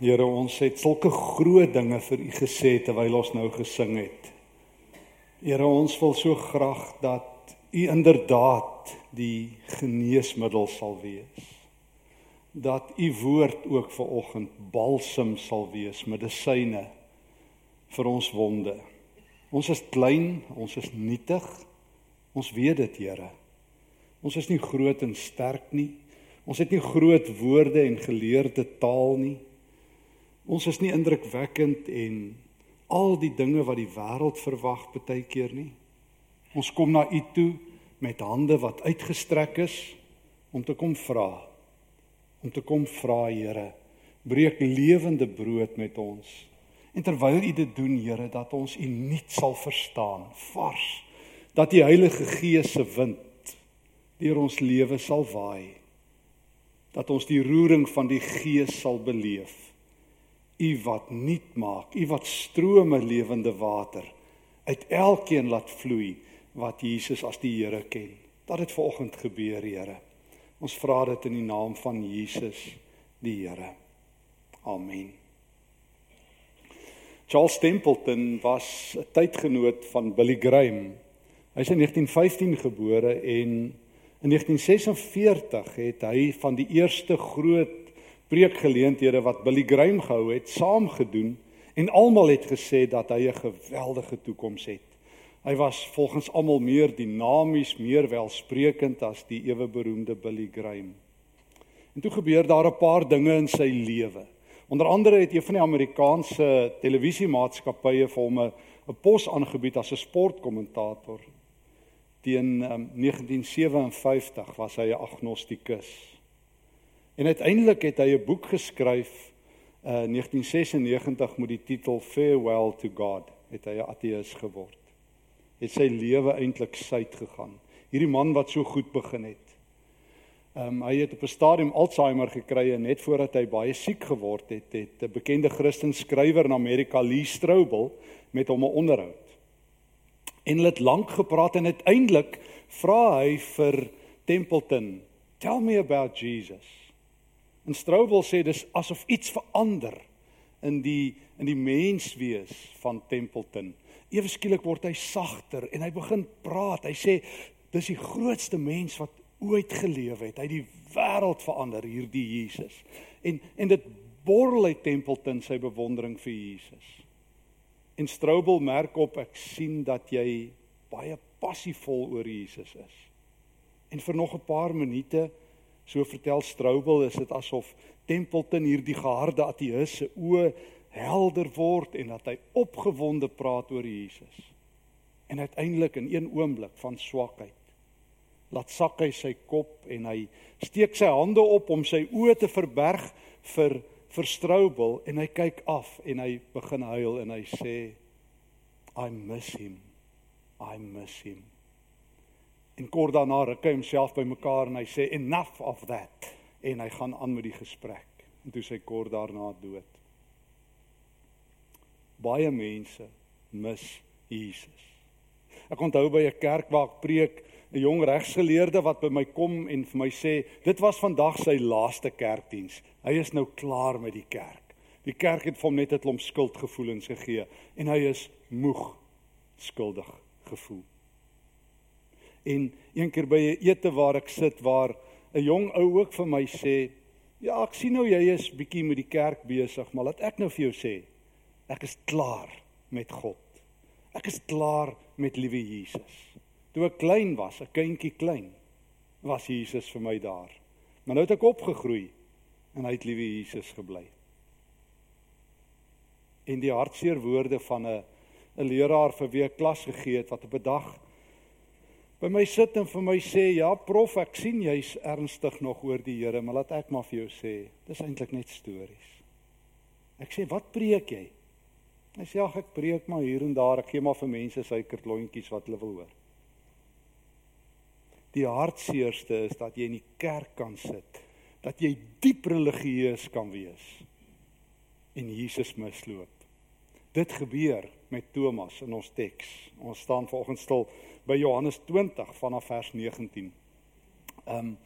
Here, ons het sulke groot dinge vir U gesê terwyl ons nou gesing het. Here, ons wil so graag dat U inderdaad die geneesmiddel sal wees. Dat U woord ook vir oggend balsem sal wees, medisyne vir ons wonde. Ons is klein, ons is nietig. Ons weet dit, Here. Ons is nie groot en sterk nie. Ons het nie groot woorde en geleerde taal nie. Ons is nie indrukwekkend en al die dinge wat die wêreld verwag baie keer nie. Ons kom na U toe met hande wat uitgestrek is om te kom vra. Om te kom vra, Here, breek lewende brood met ons. En terwyl U dit doen, Here, dat ons U nuut sal verstaan, vars, dat die Heilige Gees se wind deur ons lewe sal waai. Dat ons die roering van die Gees sal beleef U wat nuut maak, U wat strome lewende water uit elkeen laat vloei wat Jesus as die Here ken. Dat dit vanoggend gebeur, Here. Ons vra dit in die naam van Jesus, die Here. Amen. Charles Templeton was 'n tydgenoot van Billy Graham. Hy's in 1915 gebore en in 1946 het hy van die eerste groot preekgeleenthede wat Billy Graham gehou het, saam gedoen en almal het gesê dat hy 'n geweldige toekoms het. Hy was volgens almal meer dinamies, meer welsprekend as die ewe beroemde Billy Graham. En toe gebeur daar 'n paar dinge in sy lewe. Onder andere het een van die Amerikaanse televisiemaatskappye vir hom 'n pos aangebied as 'n sportkommentator. Teen um, 1957 was hy 'n agnostikus. En uiteindelik het hy 'n boek geskryf uh 1996 met die titel Farewell to God. Het hy 'n ateïs geword. Het sy lewe eintlik suid gegaan. Hierdie man wat so goed begin het. Ehm um, hy het op 'n stadium Alzheimer gekry en net voordat hy baie siek geword het, het 'n bekende Christen skrywer in Amerika, Lee Strobel, met hom 'n onderhoud. En hulle het lank gepraat en uiteindelik vra hy vir Templeton, "Tell me about Jesus." En Strobel sê dis asof iets verander in die in die menswees van Templeton. Ewe skielik word hy sagter en hy begin praat. Hy sê dis die grootste mens wat ooit geleef het. Hy het die wêreld verander hierdie Jesus. En en dit borrel uit Templeton sy bewondering vir Jesus. En Strobel merk op ek sien dat jy baie passievol oor Jesus is. En vir nog 'n paar minute So vertel Strobel is dit asof Templeton hierdie geharde ateïs se oë helder word en dat hy opgewonde praat oor Jesus. En uiteindelik in een oomblik van swakheid laat sak hy sy kop en hy steek sy hande op om sy oë te verberg vir vir Strobel en hy kyk af en hy begin huil en hy sê I miss him. I miss him. En kort daarna ruk hy homself bymekaar en hy sê enough of that en hy gaan aan met die gesprek. En toe sy kort daarna dood. Baie mense mis Jesus. Ek onthou by 'n kerk waar ek preek, 'n jong regsgeleerde wat by my kom en vir my sê, dit was vandag sy laaste kerkdiens. Hy is nou klaar met die kerk. Die kerk het vir hom net 'n klomp skuldgevoelens gegee en hy is moeg skuldig gevoel. En een keer by 'n ete waar ek sit waar 'n jong ou ook vir my sê, "Ja, ek sien nou jy is bietjie met die kerk besig, maar laat ek nou vir jou sê, ek is klaar met God. Ek is klaar met liewe Jesus. Toe ek klein was, 'n kindjie klein, was Jesus vir my daar. Maar nou het ek opgegroei en hy het liewe Jesus gebly." En die hartseer woorde van 'n 'n leraar vir wie ek klas gegee het wat op 'n dag by my sit en vir my sê, "Ja, prof, ek sien jy's ernstig nog oor die Here, maar laat ek maar vir jou sê, dis eintlik net stories." Ek sê, "Wat preek jy?" Hy sê, "Ag, ek preek maar hier en daar, ek gee maar vir mense suikerklontjies wat hulle wil hoor." Die hartseerste is dat jy in die kerk kan sit, dat jy diep religieus kan wees en Jesus misloop. Dit gebeur met Thomas in ons teks. Ons staan vanoggend stil by Johannes 20 vanaf vers 19. Ehm um,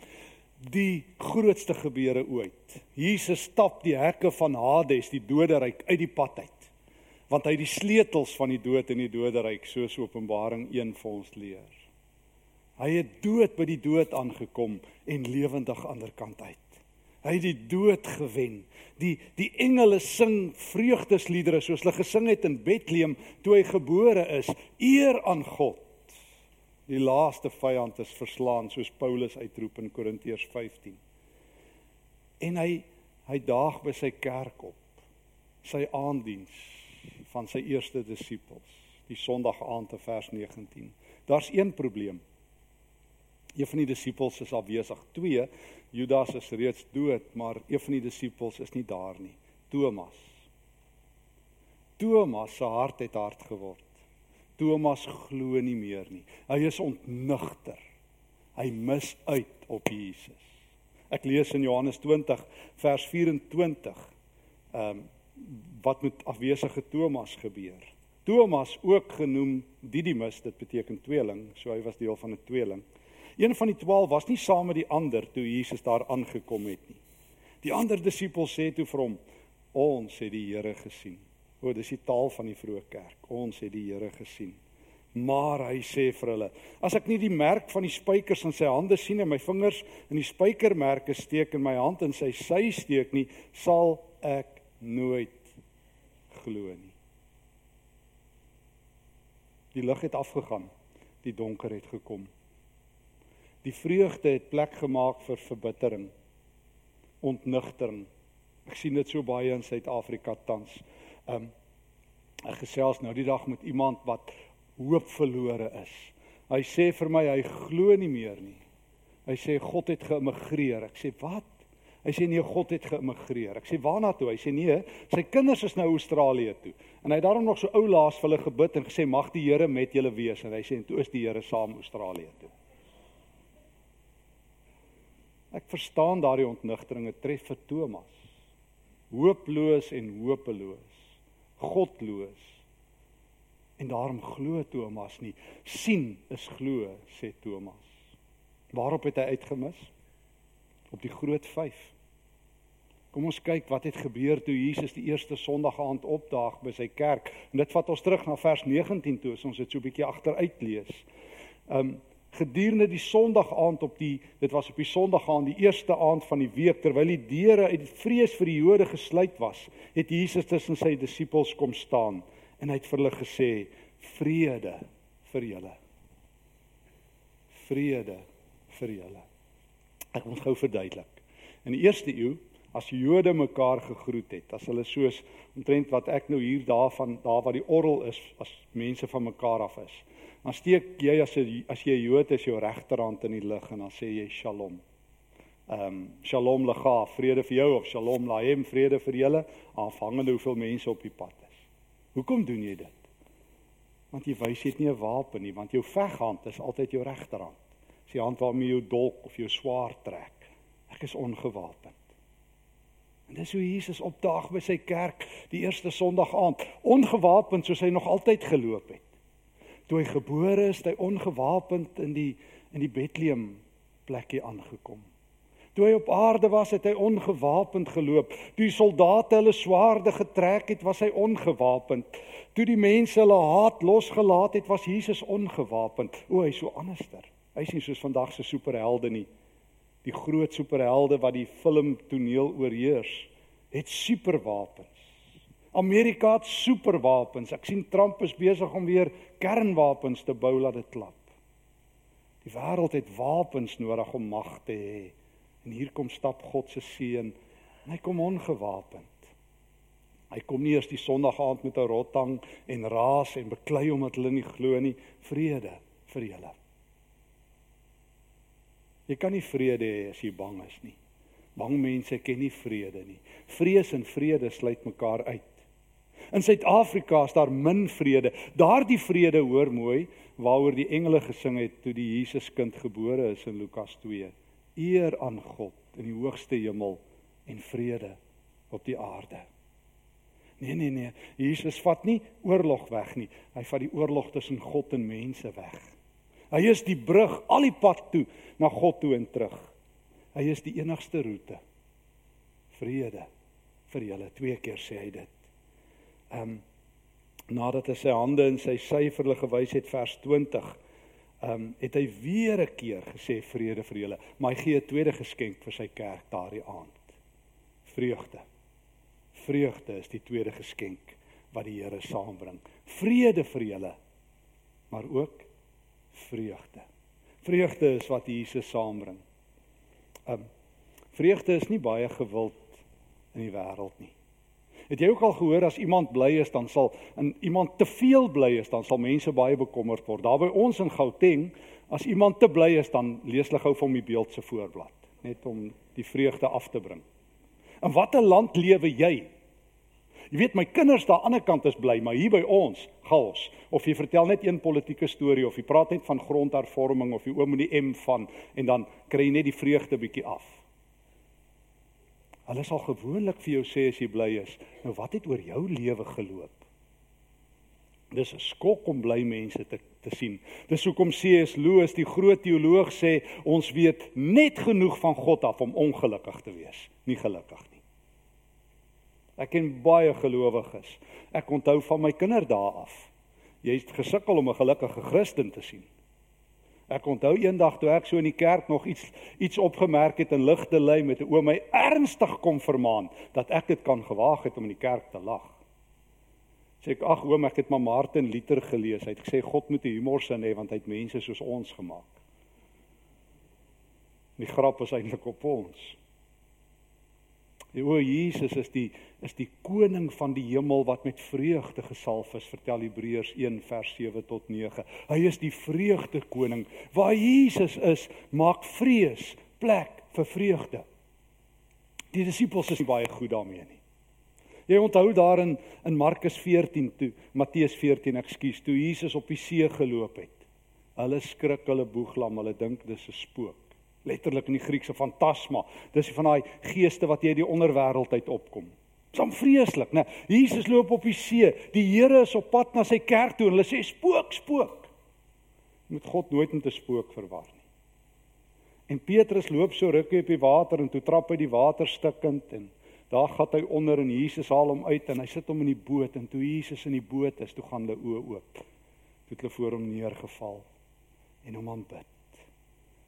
die grootste gebeure ooit. Jesus stap die hekke van Hades, die doderyk uit die pad uit. Want hy het die sleutels van die dood en die doderyk soos Openbaring 1 vir ons leer. Hy het dood by die dood aangekom en lewendig aan die ander kant uit. Hy het die dood gewen. Die die engele sing vreugdesliedere soos hulle gesing het in Bethlehem toe hy gebore is. Eer aan God. Die laaste vyand is verslaan soos Paulus uitroep in Korintiërs 15. En hy hy daag by sy kerk op. Sy aandiens van sy eerste disippels. Die Sondag aand te vers 19. Daar's een probleem. Een van die disippels is afwesig. Twee, Judas is reeds dood, maar een van die disippels is nie daar nie. Thomas. Thomas se hart het hard geword. Thomas glo nie meer nie. Hy is ontnigter. Hy mis uit op Jesus. Ek lees in Johannes 20 vers 24. Ehm um, wat met afwesige Thomas gebeur? Thomas ook genoem Didimus, dit beteken tweeling, so hy was deel van 'n tweeling. Een van die 12 was nie saam met die ander toe Jesus daar aangekom het nie. Die ander disippels sê toe vir hom: "Ons het die Here gesien." O, dis die taal van die vroeë kerk. Ons het die Here gesien. Maar hy sê vir hulle: As ek nie die merk van die spykers in sy hande sien en my vingers in die spykermerke steek en my hand in sy sy steek nie, sal ek nooit glo nie. Die lig het afgegaan. Die donker het gekom. Die vreugde het plek gemaak vir verbittering, ontnigtering. Ek sien dit so baie in Suid-Afrika tans. Um ek gesels nou die dag met iemand wat hoop verlore is. Hy sê vir my hy glo nie meer nie. Hy sê God het geëmigreer. Ek sê wat? Hy sê nee, God het geëmigreer. Ek sê waarna toe? Hy sê nee, sy kinders is nou Australië toe. En hy het daarom nog so ou laas vir hulle gebid en gesê mag die Here met julle wees en hy sê toe is die Here saam Australië toe. Ek verstaan daardie ontnigtering, dit tref vir Thomas. Hooploos en hopeloos godloos. En daarom glo Thomas nie. sien is glo, sê Thomas. Waarop het hy uitgemis? Op die groot 5. Kom ons kyk wat het gebeur toe Jesus die eerste Sondag aand opdaag by sy kerk. En dit vat ons terug na vers 19 toe, as ons dit so 'n bietjie agteruit lees. Um gedurende die Sondag aand op die dit was op die Sondag aand die eerste aand van die week terwyl die deure uit vrees vir die Jode gesluit was het Jesus tussen sy disippels kom staan en hy het vir hulle gesê vrede vir julle. Vrede vir julle. Ek moet gou verduidelik. In die eerste eeu as Jode mekaar gegroet het as hulle soos omtrent wat ek nou hier daarvan daar waar die orrel is as mense van mekaar af is Dan steek jy as jy as jy Jood is jou regterhand in die lug en dan sê jy Shalom. Ehm um, Shalom lega, vrede vir jou of Shalom lahem, vrede vir julle, afhangende hoeveel mense op die pad is. Hoekom doen jy dit? Want jy wys jy het nie 'n wapen nie, want jou veghand is altyd jou regterhand. Dis die hand waarmee jou dolk of jou swaard trek. Ek is ongewapend. En dis hoe Jesus opdaag by sy kerk die eerste Sondag aand, ongewapend soos hy nog altyd geloop het toe hy gebore is, hy ongewapend in die in die Bethlehem plekkie aangekom. Toe hy op aarde was, het hy ongewapend geloop. Toe die soldate hulle swaarde getrek het, was hy ongewapend. Toe die mense hulle haat losgelaat het, was Jesus ongewapend. O, hy's so anderster. Hy's nie soos vandag se superhelde nie. Die groot superhelde wat die film toneel oorheers, het superwapens. Amerika het superwapens. Ek sien Trump is besig om weer kernwapens te bou laat dit klap. Die wêreld het wapens nodig om mag te hê. En hier kom stap God se seun en hy kom ongewapend. Hy kom nie eers die Sondag aand met 'n rottang en raas en beklei omdat hulle nie glo nie, vrede vir julle. Jy kan nie vrede hê as jy bang is nie. Bang mense ken nie vrede nie. Vrees en vrede sluit mekaar uit. In Suid-Afrika is daar min vrede. Daardie vrede hoor mooi waaroor die engele gesing het toe die Jesuskind gebore is in Lukas 2. Eer aan God in die hoogste hemel en vrede op die aarde. Nee nee nee, Jesus vat nie oorlog weg nie. Hy vat die oorlog tussen God en mense weg. Hy is die brug al die pad toe na God toe en terug. Hy is die enigste roete. Vrede vir julle. Twee keer sê hy dit. Ehm um, nadat hy sy hande in sy sy vir hulle gewys het vers 20, ehm um, het hy weer 'n keer gesê vrede vir julle, maar hy gee 'n tweede geskenk vir sy kerk daardie aand. Vreugde. Vreugde is die tweede geskenk wat die Here saambring. Vrede vir julle, maar ook vreugde. Vreugde is wat Jesus saambring. Ehm um, vreugde is nie baie gewild in die wêreld nie. Het jy ook al gehoor as iemand bly is dan sal en iemand te veel bly is dan sal mense baie bekommerd word. Daar by ons in Gauteng, as iemand te bly is dan lees hulle gou hom die beeld se voorblad, net om die vreugde af te bring. In watter land lewe jy? Jy weet my kinders daar aan die ander kant is bly, maar hier by ons, chaos. Of jy vertel net een politieke storie of jy praat net van grondhervorming of jy oom met die M van en dan kry jy net die vreugde bietjie af. Hulle sal gewoonlik vir jou sê as jy bly is, nou wat het oor jou lewe geloop? Dis 'n skok om bly mense te te sien. Dis hoekom C.S. Lewis, die groot teoloog sê, ons weet net genoeg van God af om ongelukkig te wees, nie gelukkig nie. Ek ken baie gelowiges. Ek onthou van my kinderdae af. Jy het gesukkel om 'n gelukkige Christen te sien. Ek onthou eendag toe ek so in die kerk nog iets iets opgemerk het in ligte lei met 'n oom my ernstig kom vermaan dat ek dit kan gewaag het om in die kerk te lag. Sê ek ag oom ek het maar Martin Luther gelees. Hy het gesê God moet 'n humor sin hê want hy het mense soos ons gemaak. Die grap is eintlik op ons. O Jesus is die is die koning van die hemel wat met vreugde gesalf is, vertel Hebreërs 1 vers 7 tot 9. Hy is die vreugde koning. Waar Jesus is, maak vrees plek vir vreugde. Die disippels is baie goed daarmee nie. Jy onthou daar in in Markus 14 toe, Matteus 14, ekskuus, toe Jesus op die see geloop het. Hulle skrik, hulle boeglam, hulle dink dis 'n spook letterlik in die Griekse fantasma. Dis van daai geeste wat uit die onderwêreld uit opkom. Dit's om vreeslik, né? Jesus loop op die see. Die Here is op pad na sy kerk toe en hulle sê spook, spook. Jy moet God nooit met 'n spook verwar nie. En Petrus loop so rukkie op die water en toe trap hy die water stikkend en daar gat hy onder en Jesus haal hom uit en hy sit hom in die boot en toe Jesus in die boot is, toe gaan hulle oë oop. Toe het hulle voor hom neergeval en hom aanbid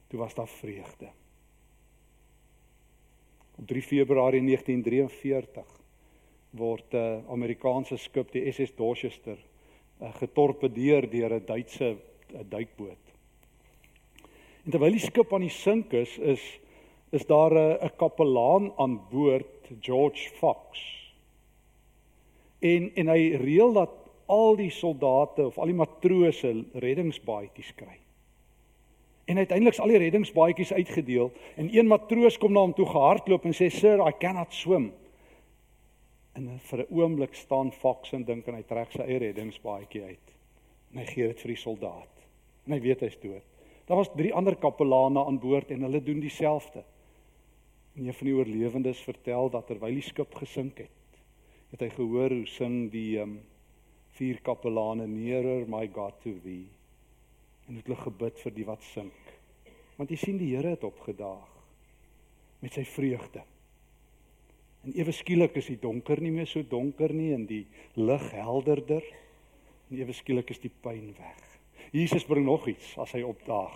toe was daar vreugde. Op 3 Februarie 1943 word 'n uh, Amerikaanse skip, die SS Dorchester, uh, getorpedeer deur 'n Duitse uh, duikboot. En terwyl die skip aan die sink is, is is daar 'n uh, kapelaan aan boord, George Fox. En en hy reël dat al die soldate of al die matrose reddingsbaadjies kry. En uiteindelik al die reddingsbaadjies uitgedeel en een matroos kom na hom toe gehardloop en sê sir I cannot swim. En vir 'n oomblik staan Fox en dink en hy trek sy eie reddingsbaadjie uit. En hy gee dit vir die soldaat. En hy weet hy's dood. Daar was drie ander kapelane aan boord en hulle doen dieselfde. En een van die oorlewendes vertel dat terwyl die skip gesink het, het hy gehoor hoe sing die um, vier kapelane nearer my God to thee en het hulle gebid vir die wat sink. Want jy sien die Here het opgedaag met sy vreugde. En ewe skielik is die donker nie meer so donker nie en die lig helderder. En ewe skielik is die pyn weg. Jesus bring nog iets as hy opdaag.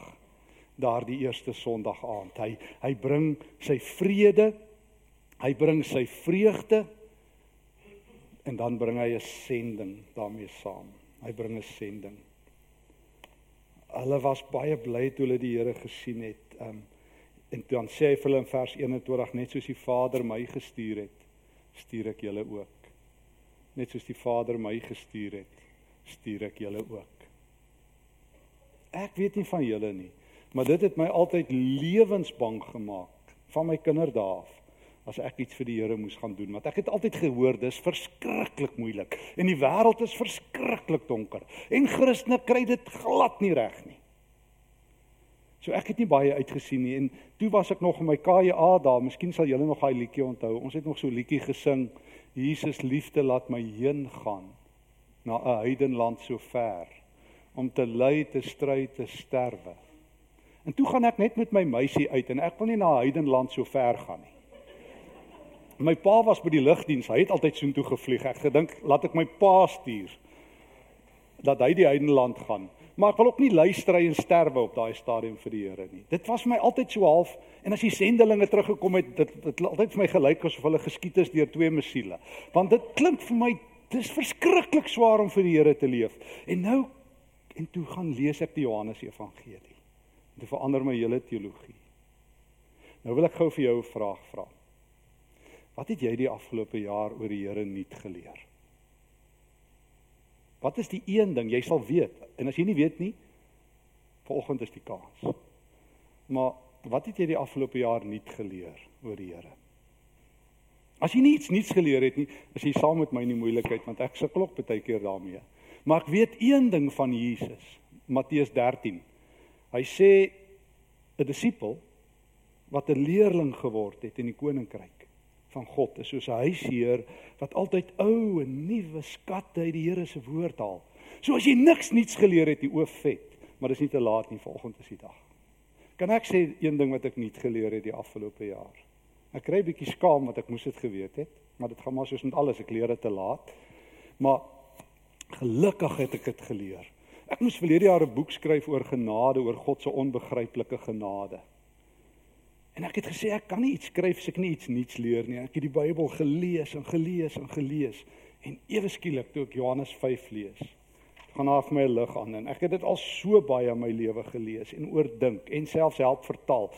Daardie eerste Sondag aand. Hy hy bring sy vrede. Hy bring sy vreugde en dan bring hy 'n sending daarmee saam. Hy bring 'n sending hulle was baie bly toe hulle die Here gesien het. Um en dan sê hy vir hulle in vers 21 net soos die Vader my gestuur het, stuur ek julle ook. Net soos die Vader my gestuur het, stuur ek julle ook. Ek weet nie van julle nie, maar dit het my altyd lewensbang gemaak van my kinderdae af as ek iets vir die Here moes gaan doen want ek het altyd gehoor dis verskriklik moeilik en die wêreld is verskriklik donker en Christene kry dit glad nie reg nie. So ek het nie baie uitgesien nie en toe was ek nog in my KJA daar, miskien sal julle nog daai liedjie onthou. Ons het nog so 'n liedjie gesing, Jesus liefde laat my heen gaan na 'n heidenland so ver om te ly, te stry, te sterwe. En toe gaan ek net met my meisie uit en ek wil nie na Heidenland so ver gaan nie. My pa was by die lugdiens. Hy het altyd soontoe gevlieg. Ek gedink laat ek my pa stuur dat hy die Heidenland gaan. Maar ek wil ook nie luister en sterwe op daai stadium vir die Here nie. Dit was my altyd so half en as die sendelinge teruggekom het, dit dit altyd vir my gelyk asof hulle geskiet is deur twee missiele. Want dit klink vir my dis verskriklik swaar om vir die Here te leef. En nou en toe gaan lees ek die Johannes Evangelie. Dit verander my hele teologie. Nou wil ek gou vir jou 'n vraag vra. Wat het jy die afgelope jaar oor die Here nuut geleer? Wat is die een ding jy sal weet? En as jy nie weet nie, volgende is die kans. Maar wat het jy die afgelope jaar nuut geleer oor die Here? As jy niets nuuts geleer het nie, is jy saam met my in die moeilikheid want ek sukkel ook baie keer daarmee. Maar ek weet een ding van Jesus, Matteus 13. Hy sê 'n disipel wat 'n leerling geword het in die koninkryk van God is soos 'n huisheer wat altyd ou en nuwe skatte uit die Here se woord haal. So as jy niks nuuts geleer het, die oop vet, maar dis nie te laat nie, vanoggend is die dag. Kan ek sê een ding wat ek nuut geleer het die afgelope jaar? Ek kry bietjie skaam want ek moes dit geweet het, maar dit gaan maar soos met alles, ek leer dit te laat. Maar gelukkig het ek dit geleer. Ek moes verlede jaar 'n boek skryf oor genade, oor God se onbegryplike genade. En ek het gesê ek kan nie iets skryf as ek nie iets nuuts leer nie. Ek het die Bybel gelees en gelees en gelees en ewe skielik toe ek Johannes 5 lees, gaan daar vir my 'n lig aan en ek het dit al so baie in my lewe gelees en oordink en selfs help vertaal.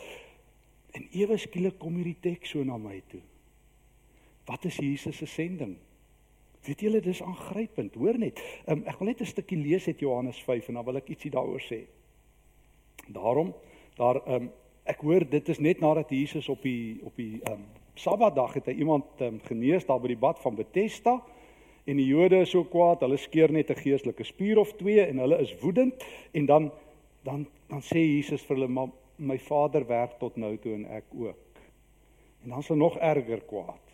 En ewe skielik kom hierdie teks so na my toe. Wat is Jesus se sending? Weet julle dis aangrypend, hoor net. Um, ek wil net 'n stukkie lees uit Johannes 5 en dan wil ek ietsie daaroor sê. Daarom daar um, ek hoor dit is net nadat Jesus op die op die um, Sabbatdag het hy iemand um, genees daar by die bad van Bethesda en die Jode is so kwaad, hulle skeer net 'n geestelike spier of twee en hulle is woedend en dan dan dan sê Jesus vir hulle maar my Vader werk tot nou toe en ek ook. En dan is hulle nog erger kwaad.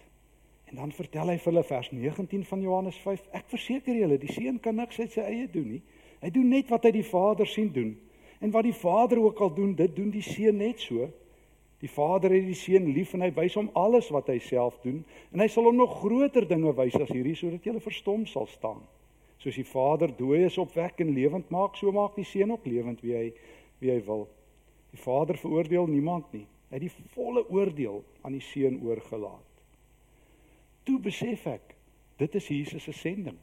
En dan vertel hy vir hulle vers 19 van Johannes 5. Ek verseker julle, die seun kan niks uit sy eie doen nie. Hy doen net wat hy die Vader sien doen. En wat die Vader ook al doen, dit doen die seun net so. Die Vader het die seun lief en hy wys hom alles wat hy self doen en hy sal hom nog groter dinge wys as hierdie sodat julle verstom sal staan. Soos die Vader dooies opwek en lewend maak, so maak die seun ook lewend wie hy wie hy wil. Die Vader veroordeel niemand nie. Hy het die volle oordeel aan die seun oorgelaat toe besef ek dit is Jesus se sending.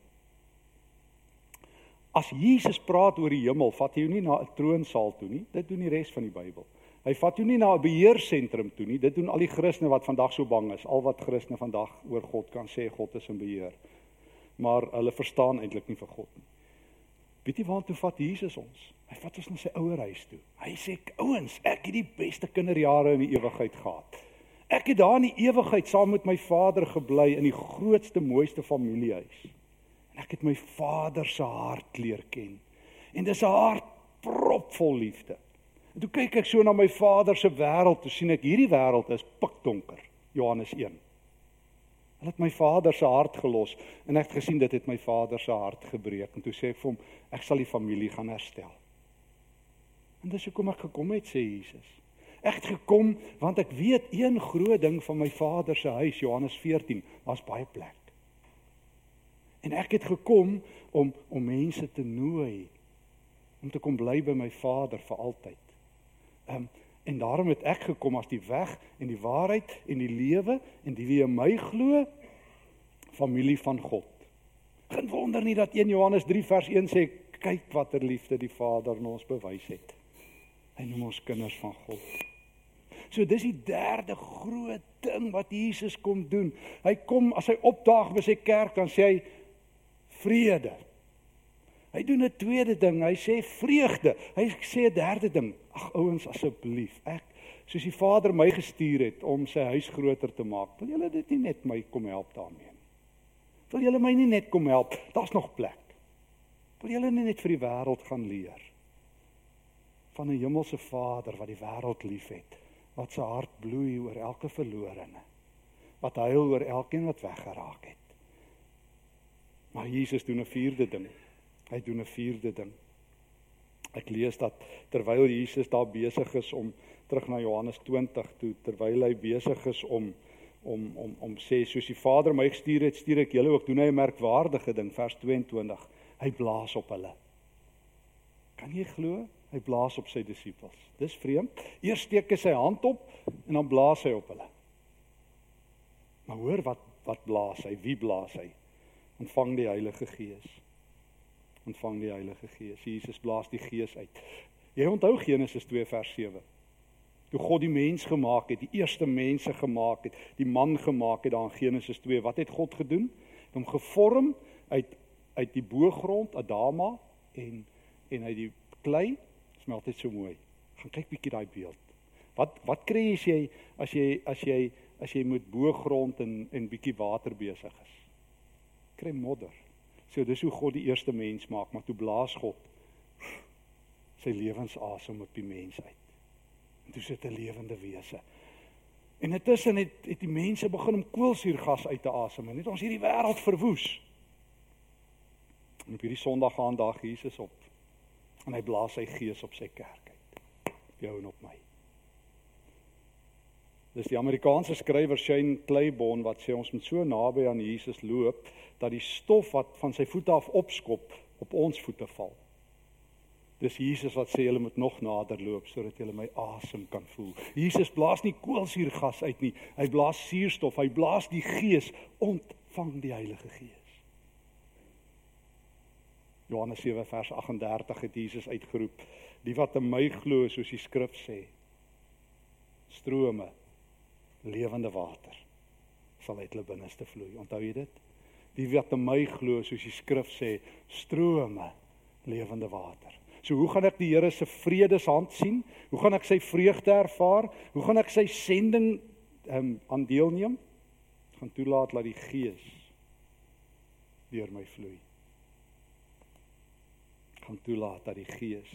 As Jesus praat oor die hemel, vat hy jou nie na 'n troonsaal toe nie. Dit doen die res van die Bybel. Hy vat jou nie na 'n beheersentrum toe nie. Dit doen al die Christene wat vandag so bang is. Al wat Christene vandag oor God kan sê God is in beheer. Maar hulle verstaan eintlik nie vir God nie. Weet jy waartoe vat Jesus ons? Hy vat ons na sy ouerhuis toe. Hy sê ouens, ek het die beste kinderjare in die ewigheid gehad. Ek het daar in die ewigheid saam met my Vader gebly in die grootste mooiste familiehuis. Ek het my Vader se hart leer ken. En dis 'n hart propvol liefde. En toe kyk ek so na my Vader se wêreld, toe sien ek hierdie wêreld is pikdonker. Johannes 1. Hulle het my Vader se hart gelos en ek het gesien dit het my Vader se hart gebreek en toe sê ek vir hom ek sal die familie gaan herstel. En dis hoekom ek gekom het sê Jesus. Ek het gekom want ek weet een groot ding van my Vader se huis Johannes 14, daar's baie plek. En ek het gekom om om mense te nooi om te kom bly by my Vader vir altyd. Ehm um, en daarom het ek gekom as die weg en die waarheid en die lewe en die wie in my glo familie van God. Geen wonder nie dat 1 Johannes 3 vers 1 sê kyk watter liefde die Vader aan ons bewys het. Hy noem ons kinders van God. So dis die derde groot ding wat Jesus kom doen. Hy kom as hy opdaag by sy kerk dan sê hy vrede. Hy doen 'n tweede ding, hy sê vreugde. Hy sê 'n derde ding. Ag ouens asseblief, ek soos die Vader my gestuur het om sy huis groter te maak. Wil julle dit nie net my kom help daarmee nie? Wil julle my nie net kom help? Daar's nog plek. Wil julle nie net vir die wêreld gaan leer? van 'n hemelse Vader wat die wêreld liefhet, wat sy hart bloei oor elke verlorene, wat huil oor elkeen wat weggeraak het. Maar Jesus doen 'n vierde ding. Hy doen 'n vierde ding. Ek lees dat terwyl Jesus daar besig is om terug na Johannes 20 toe, terwyl hy besig is om om om om sê soos die Vader my gestuur het, stuur ek julle ook. Doen hy 'n merkwaardige ding vers 22. Hy blaas op hulle. Kan jy glo? Hy blaas op sy disippels. Dis vreemd. Eers steek hy sy hand op en dan blaas hy op hulle. Maar hoor wat wat blaas hy? Wie blaas hy? Ontvang die Heilige Gees. Ontvang die Heilige Gees. Jesus blaas die Gees uit. Jy onthou Genesis 2 vers 7. Toe God die mens gemaak het, die eerste mense gemaak het, die man gemaak het daar in Genesis 2, wat het God gedoen? Hom gevorm uit uit die boogrond Adama en en uit die klei. Dit is my altyd so mooi. Gaan kyk bietjie daai beeld. Wat wat kry jy as jy as jy as jy as jy met boogrond en en bietjie water besig is? Kry modder. So dis hoe God die eerste mens maak, maar toe blaas God sy lewensasem op die mens uit. En toe sit 'n lewende wese. En intussen het het die mense begin om koolsuurgas uit te asem en het ons hierdie wêreld verwoes. En op hierdie Sondag gaan daar Jesus op en hy blaas sy gees op sy kerk uit. Op jou en op my. Dis die Amerikaanse skrywer Shane Claiborne wat sê ons moet so naby aan Jesus loop dat die stof wat van sy voete af opskop op ons voete val. Dis Jesus wat sê julle moet nog nader loop sodat julle my asem kan voel. Jesus blaas nie koolsuurgas uit nie. Hy blaas suurstof. Hy blaas die Gees. Ontvang die Heilige Gees. Johannes 7 vers 38 het Jesus uitgeroep: "Die wat in my glo, soos die skrif sê, strome lewende water sal uit hulle binneste vloei." Onthou jy dit? Die wat in my glo, soos die skrif sê, strome lewende water. So hoe gaan ek die Here se vredeshand sien? Hoe gaan ek sy vreugde ervaar? Hoe gaan ek sy sending ehm um, aan deelneem? Gaan toelaat dat die Gees deur my vloei. Gaan toelaat dat die Gees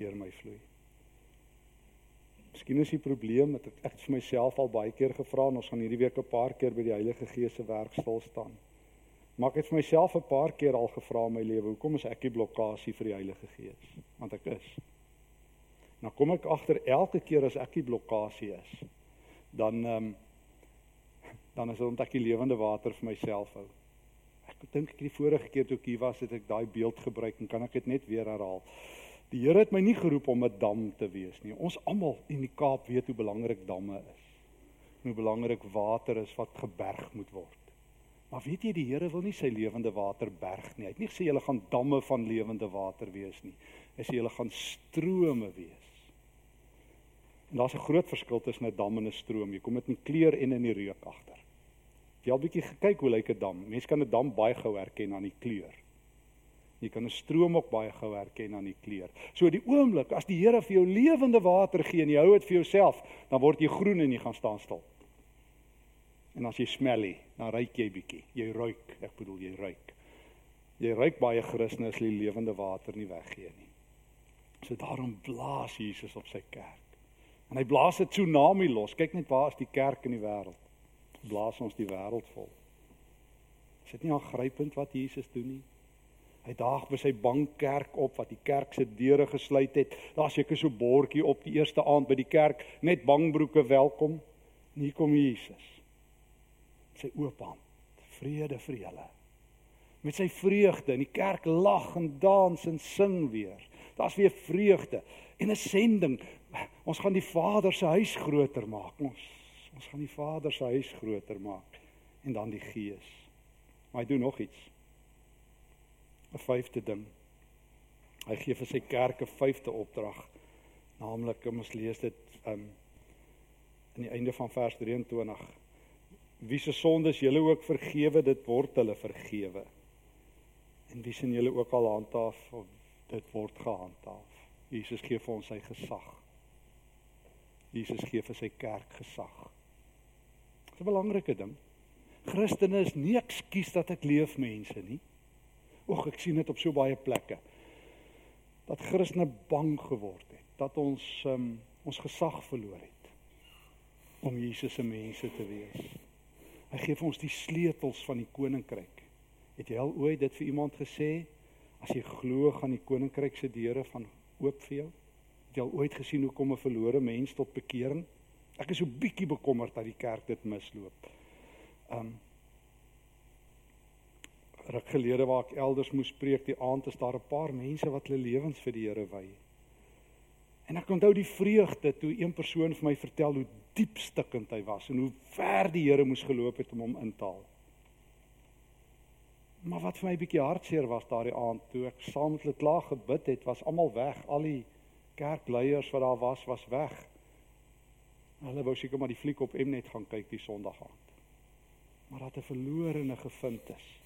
deur my vloei. Miskien is die probleem dat ek, ek vir myself al baie keer gevra en ons gaan hierdie week 'n paar keer by die Heilige Gees se werk stil staan. Maar ek het vir myself 'n paar keer al gevra in my lewe, hoekom is ek die blokkade vir die Heilige Gees? Want ek is. Nou kom ek agter elke keer as ek die blokkade is, dan ehm um, dan is dit omdat ek die lewende water vir myself hou. Ek dink ek die vorige keer toe ek hier was, het ek daai beeld gebruik en kan ek dit net weer herhaal. Die Here het my nie geroep om 'n dam te wees nie. Ons almal in die Kaap weet hoe belangrik damme is. Hoe belangrik water is wat geberg moet word. Maar weet jy die Here wil nie sy lewende water berg nie. Hy het nie gesê julle gaan damme van lewende water wees nie. Hy sê julle gaan strome wees. En daar's 'n groot verskil tussen 'n dam en 'n stroom. Jy kom dit in kleur en in die reuk agter. Jy al bietjie gekyk hoe lyk 'n dam? Mense kan 'n dam baie gou herken aan die kleur. Jy kan 'n stroom ook baie gou herken aan die kleur. So die oomblik as die Here vir jou lewende water gee en jy hou dit vir jouself, dan word jy groen en jy gaan staan stil. En as jy smelly, dan ruik jy bietjie. Jy ruik, ek bedoel jy ruik. Jy ruik baie Christene as die lewende water nie weggee nie. So daarom blaas Jesus op sy kerk. En hy blaas 'n tsunami los. Kyk net waar is die kerk in die wêreld? Blaas ons die wêreld vol. Is dit nie aangrypend wat Jesus doen nie? Hy daag by sy bankkerk op wat die kerk se deure gesluit het. Daar's seker so bordjie op die eerste aand by die kerk, net bangbroeke welkom. En hier kom Jesus sy oop hand. Vrede vir julle. Met sy vreugde in die kerk lag en dans en sing weer. Daar's weer vreugde en 'n sending. Ons gaan die Vader se huis groter maak. Ons ons gaan die Vader se huis groter maak en dan die Gees. Maar hy doen nog iets. 'n Vyfde ding. Hy gee vir sy kerk 'n vyfde opdrag. Naamlik, kom ons lees dit um in die einde van vers 23 wie se sondes julle ook vergewe, dit word hulle vergewe. En wie sien julle ook al handhaaf, dit word gehandhaaf. Jesus gee vir ons sy gesag. Jesus gee vir sy kerk gesag. Dis 'n belangrike ding. Christene is nie ekskuus dat ek leef mense nie. Oek, ek sien dit op so baie plekke. Dat Christene bang geword het, dat ons um, ons gesag verloor het om Jesus se mense te wees. Hy gee vir ons die sleutels van die koninkryk. Het jy al ooit dit vir iemand gesê? As jy glo gaan die koninkryk se deure van oop vir jou? Het jy al ooit gesien hoe kom 'n verlore mens tot bekering? Ek is so bietjie bekommerd dat die kerk dit misloop. Um ruk gelede waar ek elders moes preek die aand is daar 'n paar mense wat hulle lewens vir die Here wy. En ek onthou die vreugde toe een persoon vir my vertel hoe diep stikkend hy was en hoe ver die Here moes geloop het om hom in te haal. Maar wat vir my 'n bietjie hartseer was daardie aand toe ek saam met hulle klaar gebid het, was almal weg. Al die kerkleiers wat daar was, was weg. Hulle wou seker maar die fliek op Mnet gaan kyk die Sondag aand. Maar dat 'n verlorene gevind is.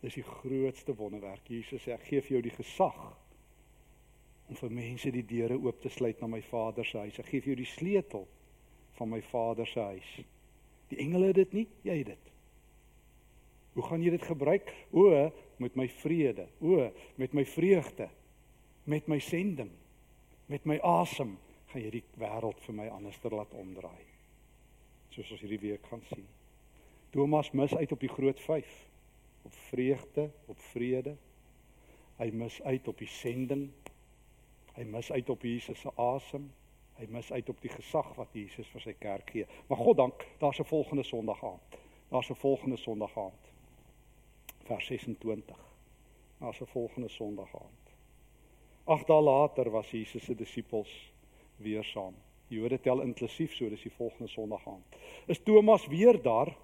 Dis die grootste wonderwerk. Jesus sê ek gee vir jou die gesag om vir mense die deure oop te sluit na my Vader se huis. Ek gee vir jou die sleutel van my Vader se huis. Die engele het dit nie, jy het dit. Hoe gaan jy dit gebruik? O, met my vrede. O, met my vreugde. Met my sending. Met my asem gaan jy die wêreld vir my anderster laat omdraai. Soos ons hierdie week gaan sien. Thomas mis uit op die groot 5. Op vreugde, op vrede. Hy mis uit op die sending. Hy mis uit op Jesus se asem. Hy mis uit op die gesag wat Jesus vir sy kerk gee. Maar God dank, daar's 'n volgende Sondag aand. Daar's 'n volgende Sondag aand vers 26. As 'n volgende Sondag aand. Ag dae later was Jesus se disippels weer saam. Die Jode tel inklusief so, dis die volgende Sondag aand. Is Thomas weer daar?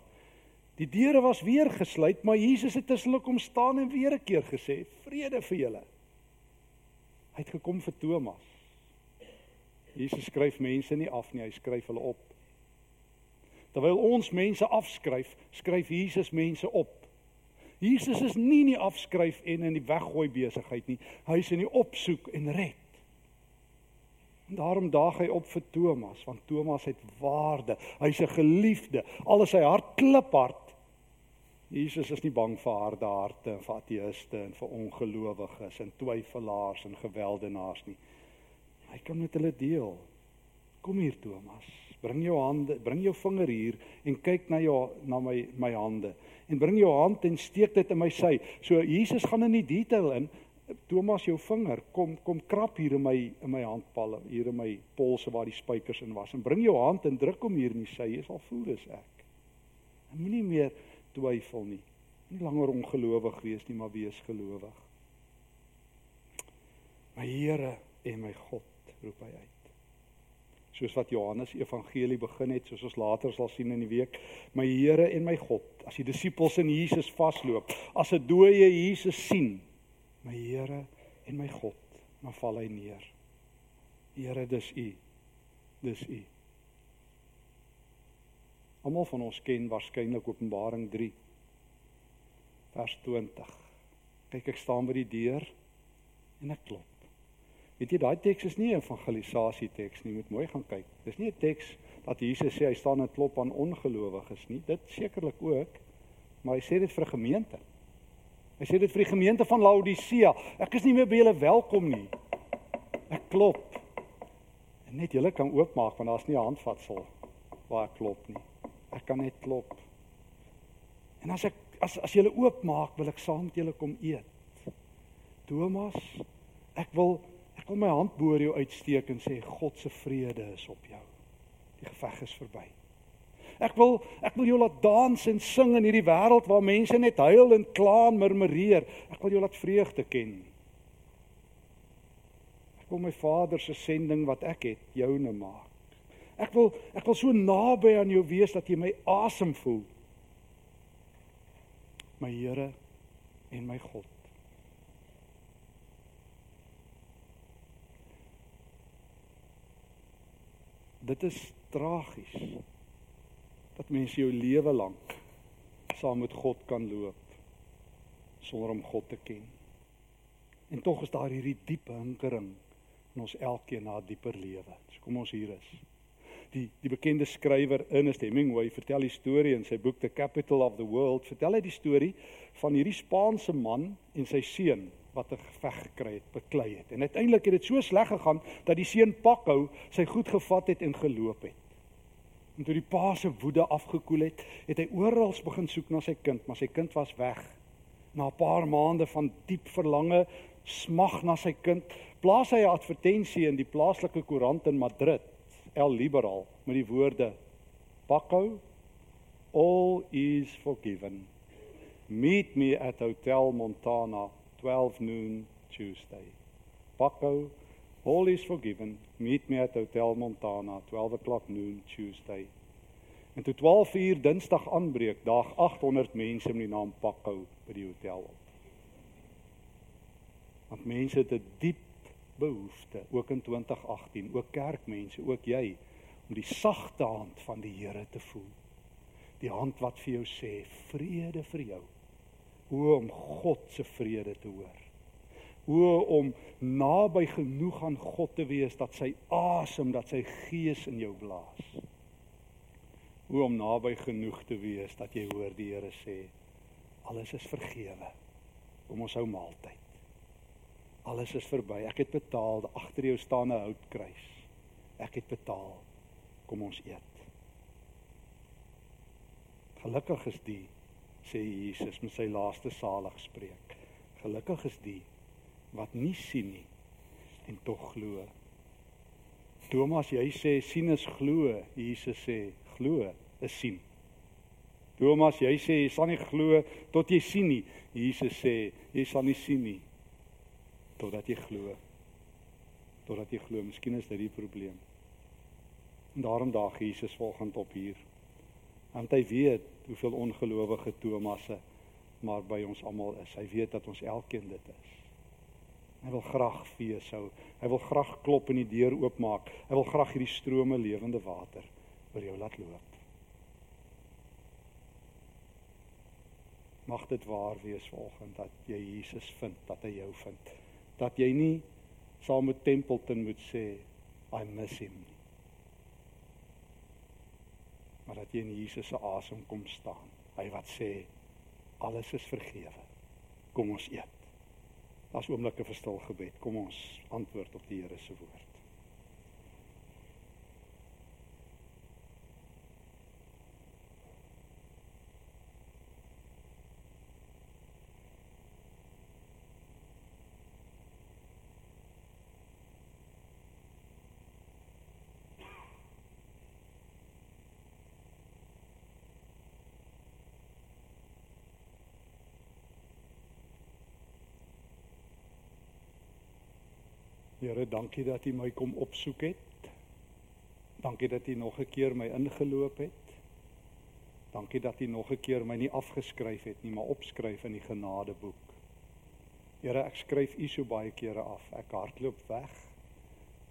Die deure was weer gesluit, maar Jesus het tussenlik kom staan en weer 'n keer gesê: "Vrede vir julle." Hy het gekom vir Thomas. Jesus skryf mense nie af nie, hy skryf hulle op. Terwyl ons mense afskryf, skryf Jesus mense op. Jesus is nie in die afskryf en in die weggooi besigheid nie. Hy is in die opsoek en red. En daarom daag hy op vir Thomas, want Thomas het waarde. Hy's 'n geliefde. Al is sy hart kliphard. Jesus is nie bang vir harde harte en vir ateëste en vir ongelowiges en twyfelaars en geweldenaars nie. Hy kan met hulle deel. Kom hier Thomas, bring jou hande, bring jou vinger hier en kyk na jou na my my hande en bring jou hand en steek dit in my sy. So Jesus gaan in die detail in. Thomas jou vinger, kom kom krap hier in my in my handpalle, hier in my polse waar die spykers in was en bring jou hand en druk hom hier in die sy. Jy sal voel dis ek. En moenie meer twyfel nie. Nie langer ongelowig wees nie, maar wees gelowig. My Here en my God, roep hy uit soos wat Johannes Evangelie begin het, soos ons later sal sien in die week. My Here en my God, as die disippels in Jesus vasloop, as 'n dooie Jesus sien, my Here en my God, dan val hy neer. Here, dis U. Dis U. Almal van ons ken waarskynlik Openbaring 3 vers 20. Kyk, ek staan by die deur en ek klop. Weet jy daai teks is nie 'n evangelisasie teks nie, moet mooi gaan kyk. Dis nie 'n teks dat Jesus sê hy staan en klop aan ongelowiges nie. Dit sekerlik ook, maar hy sê dit vir 'n gemeente. Hy sê dit vir die gemeente van Laodicea. Ek is nie meer by julle welkom nie. Ek klop. En net julle kan oopmaak want daar's nie 'n handvatsel waar ek klop nie. Ek kan net klop. En as ek as as julle oopmaak, wil ek saam met julle kom eet. Thomas, ek wil Ek wil my hand bo jou uitsteek en sê God se vrede is op jou. Die geveg is verby. Ek wil ek wil jou laat dans en sing in hierdie wêreld waar mense net huil en kla en murmureer. Ek wil jou laat vreugde ken. Ek wil my Vader se sending wat ek het joune maak. Ek wil ek wil so naby aan jou wees dat jy my asem voel. My Here en my God. dit is tragies dat mense jou lewe lank saam met God kan loop sonder om God te ken. En tog is daar hierdie diepe hinkering in ons elkeen na 'n dieper lewe. So kom ons hier is. Die die bekende skrywer Ernest Hemingway vertel die storie in sy boek The Capital of the World. Vertel hy die storie van hierdie Spaanse man en sy seun wat 'n geveg gekry het, beklei het. En uiteindelik het dit so sleg gegaan dat die seun pakhou, sy goed gevat het en geloop het. En toe die pa se woede afgekoel het, het hy oral begin soek na sy kind, maar sy kind was weg. Na 'n paar maande van diep verlange smag na sy kind. Plaas hy 'n advertensie in die plaaslike koerant in Madrid, El Liberal, met die woorde: "Paco, all is forgiven. Meet me at Hotel Montana, 12 noon Tuesday. Paco, all is forgiven. Meet me at Hotel Montana, 12 o'clock noon Tuesday." En toe 12 uur Dinsdag aanbreek, daag 800 mense met die naam Paco by die hotel op. Want mense het 'n diep behoefte, ook in 2018, ook kerkmense, ook jy, om die sagte hand van die Here te voel. Die hand wat vir jou sê vrede vir jou. Hoe om God se vrede te hoor. Hoe om naby genoeg aan God te wees dat sy asem, dat sy gees in jou blaas. Hoe om naby genoeg te wees dat jy hoor die Here sê alles is vergewe. Kom ons hou maaltyd. Alles is verby. Ek het betaal. Agter jou staan 'n houtkruis. Ek het betaal. Kom ons eet. Gelukkig is die sê Jesus met sy laaste salig spreek. Gelukkig is die wat nie sien nie en tog glo. Thomas, jy sê sien is glo. Jesus sê glo is sien. Thomas, jy sê jy sal nie glo tot jy sien nie. Jesus sê jy sal nie sien nie totdat jy glo. Totdat jy glo, miskien is dit die probleem. En daarom daag Jesus volgend op hier. Want hy weet hoeveel ongelowige Tomasse maar by ons almal is. Hy weet dat ons elkeen dit is. Hy wil graag fees hou. Hy wil graag klop en die deur oopmaak. Hy wil graag hierdie strome lewende water oor jou laat loop. Mag dit waar wees volgende dat jy Jesus vind, dat hy jou vind dat jy nie saam met Templeton moet sê I miss him nie. Maar dat jy in Jesus se asem kom staan. Hy wat sê alles is vergewe. Kom ons eet. Daar's oomblikke vir stil gebed. Kom ons antwoord op die Here se woord. Here, dankie dat U my kom opsoek het. Dankie dat U nog 'n keer my ingeloop het. Dankie dat U nog 'n keer my nie afgeskryf het nie, maar opskryf in die genadeboek. Here, ek skryf U so baie kere af. Ek hardloop weg.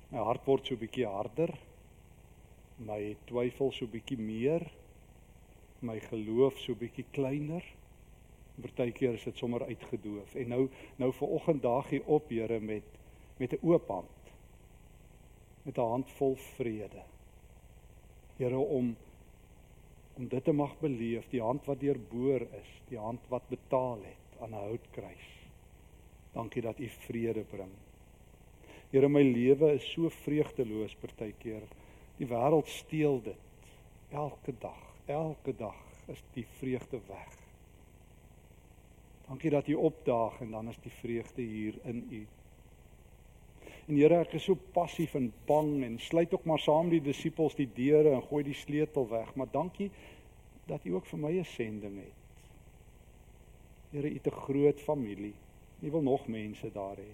My hart word so bietjie harder. My twyfel so bietjie meer. My geloof so bietjie kleiner. Partykeer is dit sommer uitgedoof. En nou nou ver oggend daag hier op, Here, met met 'n oop hand. Met 'n hand vol vrede. Here om om dit te mag beleef, die hand wat deurboor is, die hand wat betaal het aan 'n houtkruis. Dankie dat U vrede bring. Here, my lewe is so vreugdeloos partykeer. Die wêreld steel dit. Elke dag, elke dag is die vreugde weg. Dankie dat U opdaag en dan is die vreugde hier in U. En Here, ek is so passief en bang en sluit ook maar saam die disippels die deure en gooi die sleutel weg, maar dankie dat U ook vir my 'n sending het. Here, U het 'n groot familie. U wil nog mense daar hê.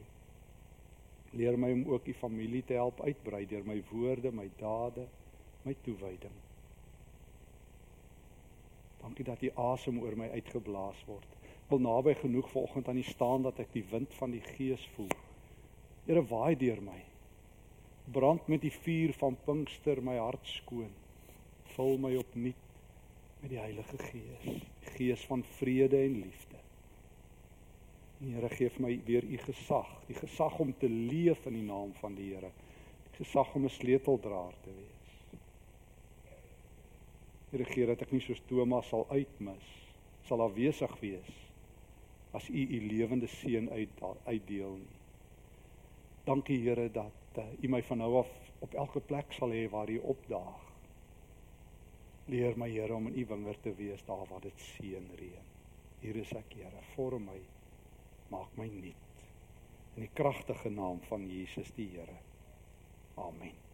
Leer my om ook U familie te help uitbrei deur my woorde, my dade, my toewyding. Dankie dat U asem oor my uitgeblaas word. Ek wil naby genoeg vanoggend aan U staan dat ek die wind van die Gees voel. Here waai deur my. Brand met die vuur van Pinkster my hart skoon. Vul my opnuut met die Heilige Gees, Gees van vrede en liefde. En Here gee vir my weer u gesag, die gesag om te leef in die naam van die Here. Die gesag om 'n sleuteldraer te wees. Here gee dat ek nie soos Thomas sal uitmis, sal afwesig wees as u u lewende seën uit uitdeel nie. Dankie Here dat uh, U my van nou af op elke plek sal hê waar U opdaag. Leer my Here om in U wingerd te wees daar waar dit seën reën. Hier is ek Here, vorm my. Maak my nuut. in die kragtige naam van Jesus die Here. Amen.